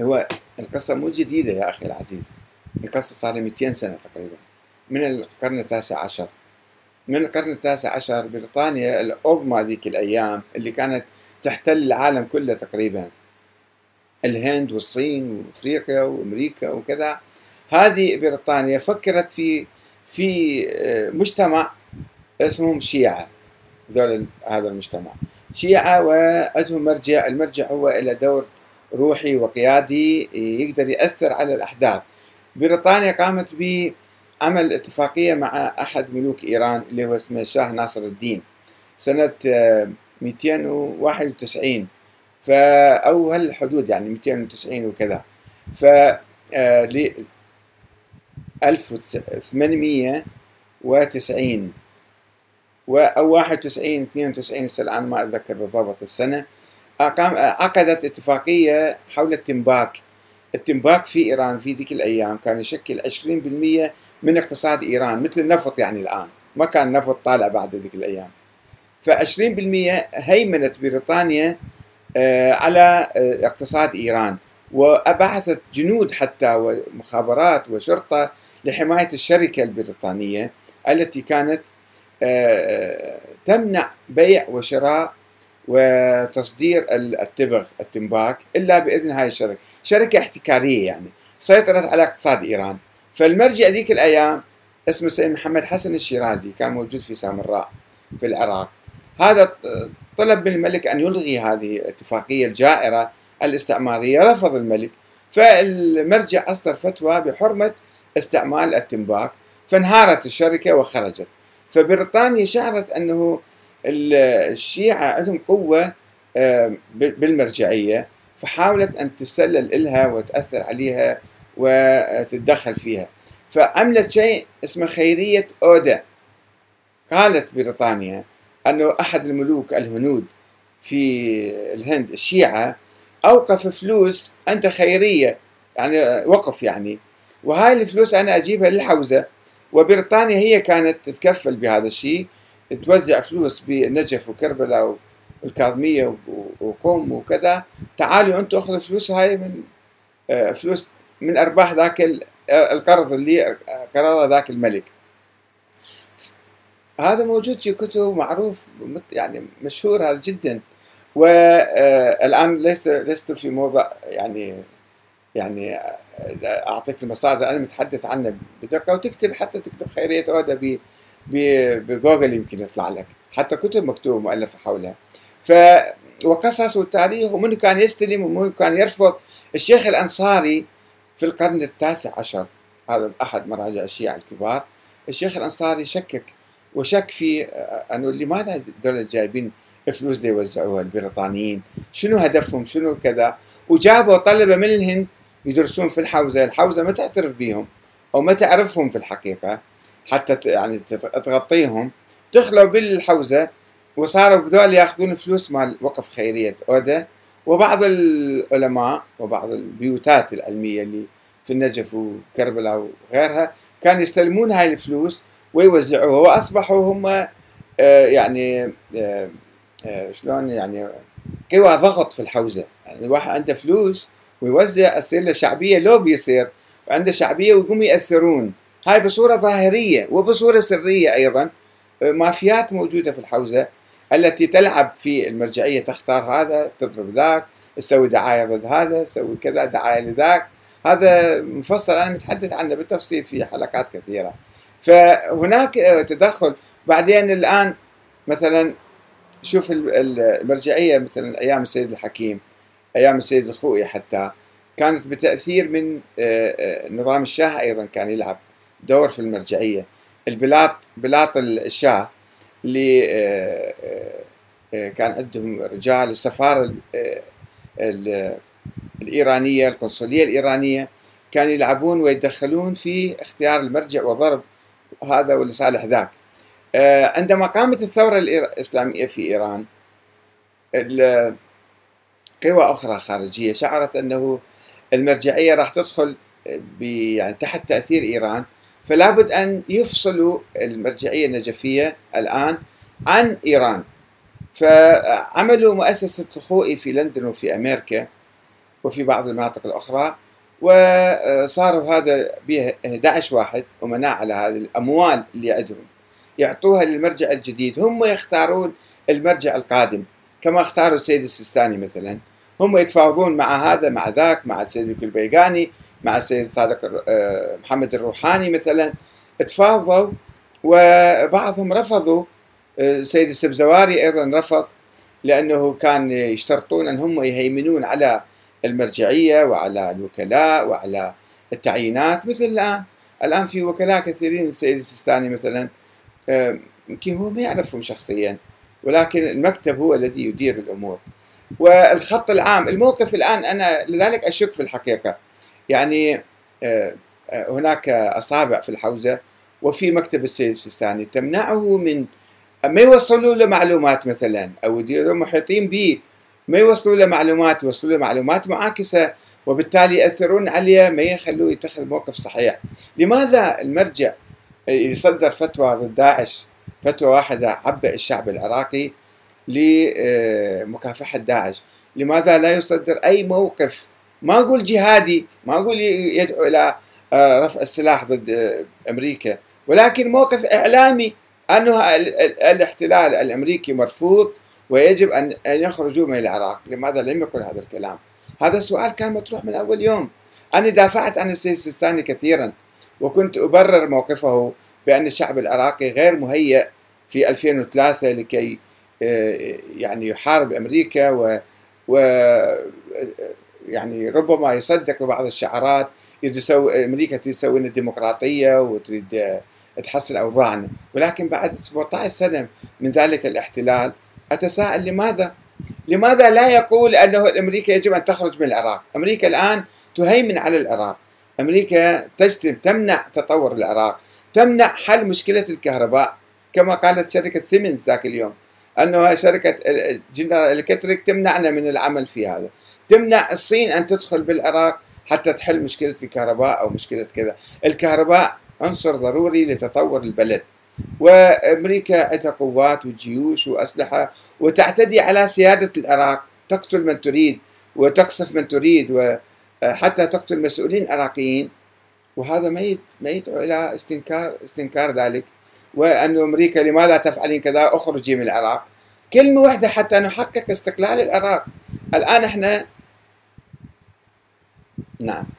هو القصة مو جديدة يا أخي العزيز. القصة صار لها 200 سنة تقريبا. من القرن التاسع عشر. من القرن التاسع عشر بريطانيا العظمى ذيك الأيام اللي كانت تحتل العالم كله تقريبا. الهند والصين وأفريقيا وأمريكا وكذا. هذه بريطانيا فكرت في في آه، مجتمع اسمهم شيعة. ذول هذا المجتمع. شيعة وعندهم مرجع المرجع هو إلى دور روحي وقيادي يقدر يأثر على الأحداث. بريطانيا قامت بعمل اتفاقية مع أحد ملوك إيران اللي هو اسمه شاه ناصر الدين سنة 291 آه، ف أو هالحدود يعني 290 وكذا. ف 1890 أو 91 92 الآن ما أتذكر بالضبط السنة. عقدت اتفاقية حول التنباك. التنباك في إيران في ذيك الأيام كان يشكل 20% من اقتصاد إيران مثل النفط يعني الآن. ما كان النفط طالع بعد ذيك الأيام. ف 20% هيمنت بريطانيا آه، على آه، اقتصاد إيران. وبعثت جنود حتى ومخابرات وشرطة لحماية الشركة البريطانية التي كانت آه، تمنع بيع وشراء وتصدير التبغ التنباك إلا بإذن هاي الشركة، شركة احتكارية يعني. سيطرت على اقتصاد إيران، فالمرجع ذيك الأيام اسمه سيد محمد حسن الشيرازي كان موجود في سامراء في العراق. هذا طلب من الملك أن يلغي هذه الاتفاقيه الجائرة الاستعمارية، رفض الملك. فالمرجع أصدر فتوى بحرمة استعمال التنباك فانهارت الشركة وخرجت. فبريطانيا شعرت أنه الشيعة عندهم قوة بالمرجعية فحاولت أن تسلل إلها وتأثر عليها وتتدخل فيها. فعملت شيء اسمه خيرية أودا قالت بريطانيا أنه أحد الملوك الهنود في الهند الشيعة أوقف فلوس أنت خيرية. يعني وقف يعني. وهاي الفلوس أنا أجيبها للحوزة. وبريطانيا هي كانت تتكفل بهذا الشيء. توزع فلوس بنجف وكربلاء والكاظمية وقوم وكذا تعالوا أنتم أخذوا فلوس هاي من آه، فلوس من أرباح ذاك القرض اللي قرضه ذاك الملك. هذا موجود في كتب معروف يعني مشهور هذا جدا. والآن آه، ليس لست في موضع يعني يعني آه، أعطيك المصادر أنا متحدث عنه بدقة وتكتب حتى تكتب خيرية أودا بجوجل يمكن يطلع لك. حتى كتب مكتوبة مؤلفة حولها. ف وقصص وتاريخ ومن كان يستلم ومن كان يرفض. الشيخ الأنصاري في القرن التاسع عشر هذا أحد مراجع الشيعة الكبار. الشيخ الأنصاري شكك وشك في أنه لماذا دول جايبين فلوس دي يوزعوها البريطانيين؟ شنو هدفهم؟ شنو كذا؟ وجابوا طلبة من الهند يدرسون في الحوزة. الحوزة ما تعترف بهم أو ما تعرفهم في الحقيقة. حتى يعني تغطيهم. دخلوا بالحوزة وصاروا بذول ياخذون فلوس مال وقف خيرية أودا وبعض العلماء وبعض البيوتات العلمية اللي في النجف وكربلاء وغيرها كانوا يستلمون هاي الفلوس ويوزعوها. وأصبحوا هم آه، يعني آه، آه، شلون يعني قوى ضغط في الحوزة. يعني الواحد عنده فلوس ويوزع يصير له شعبية لو بيصير عنده شعبية ويقوم يأثرون. هاي بصورة ظاهرية وبصورة سرية أيضا مافيات موجودة في الحوزة التي تلعب في المرجعية تختار هذا تضرب ذاك تسوي دعاية ضد هذا تسوي كذا دعاية لذاك. هذا مفصل أنا متحدث عنه بالتفصيل في حلقات كثيرة. فهناك تدخل. بعدين الآن مثلا شوف المرجعية مثلا أيام السيد الحكيم أيام السيد الخوئي حتى كانت بتأثير من آه، آه، نظام الشاه أيضا كان يلعب. دور في المرجعية. البلاط بلاط الشاه اللي آه، آه، آه، كان عندهم رجال السفارة الإيرانية القنصلية الإيرانية كانوا يلعبون ويتدخلون في اختيار المرجع وضرب هذا ولصالح ذاك. عندما قامت الثورة الإسلامية في إيران قوى أخرى خارجية شعرت أنه المرجعية راح تدخل يعني تحت تأثير إيران فلا بد أن يفصلوا المرجعية النجفية الآن عن إيران. فعملوا مؤسسة الخوئي في لندن وفي أمريكا وفي بعض المناطق الأخرى وصاروا هذا به 11 واحد أمناء على هذه الأموال اللي عندهم. يعطوها للمرجع الجديد. هم يختارون المرجع القادم كما اختاروا السيد السيستاني مثلا. هم يتفاوضون مع هذا مع ذاك مع السيد البيغاني مع السيد صادق آه، محمد الروحاني مثلا تفاوضوا وبعضهم رفضوا. السيد آه، السبزواري أيضا رفض لأنه كان يشترطون أن هم يهيمنون على المرجعية وعلى الوكلاء وعلى التعيينات. مثل الآن الآن في وكلاء كثيرين السيد السيستاني مثلا آه، يمكن هو ما يعرفهم شخصيا ولكن المكتب هو الذي يدير الأمور. والخط العام الموقف الآن أنا لذلك أشك في الحقيقة. يعني آه، آه، هناك أصابع في الحوزة وفي مكتب السيد السيستاني تمنعه من ما يوصلوا له معلومات مثلا يديروا محيطين به ما يوصلوا له معلومات يوصلوا له معلومات معاكسة وبالتالي يأثرون عليه ما يخلوه يتخذ موقف صحيح. لماذا المرجع يصدر فتوى ضد داعش؟ فتوى واحدة عبأ الشعب العراقي لمكافحة داعش. لماذا لا يصدر أي موقف ما أقول جهادي ما أقول يدعو إلى آه، رفع السلاح ضد آه، أمريكا. ولكن موقف إعلامي أنه الاحتلال الأمريكي مرفوض ويجب أن يخرجوا من العراق. لماذا لم يقل هذا الكلام؟ هذا السؤال كان مطروح من أول يوم. أنا دافعت عن السيد السيستاني كثيرا وكنت أبرر موقفه بأن الشعب العراقي غير مهيأ في 2003 لكي آه، يعني يحارب أمريكا و, و يعني ربما يصدق ببعض الشعارات يسوي أمريكا تسوي الديمقراطيه وتريد تحسن أوضاعنا. ولكن بعد 17 سنة من ذلك الاحتلال أتساءل لماذا؟ لماذا لا يقول أنه أمريكا يجب أن تخرج من العراق؟ أمريكا الآن تهيمن على العراق. أمريكا تجتم تمنع تطور العراق. تمنع حل مشكلة الكهرباء. كما قالت شركة سيمنز ذاك اليوم انه شركة جنرال إلكتريك تمنعنا من العمل في هذا. تمنع الصين أن تدخل بالعراق حتى تحل مشكلة الكهرباء أو مشكلة كذا. الكهرباء عنصر ضروري لتطور البلد. وأمريكا عندها قوات وجيوش وأسلحة وتعتدي على سيادة العراق. تقتل من تريد وتقصف من تريد وحتى تقتل مسؤولين عراقيين. وهذا ما يدعو إلى استنكار استنكار ذلك. وأن أمريكا لماذا تفعلين كذا؟ أخرجي من العراق. كلمة واحدة حتى نحقق استقلال العراق. الآن إحنا Não.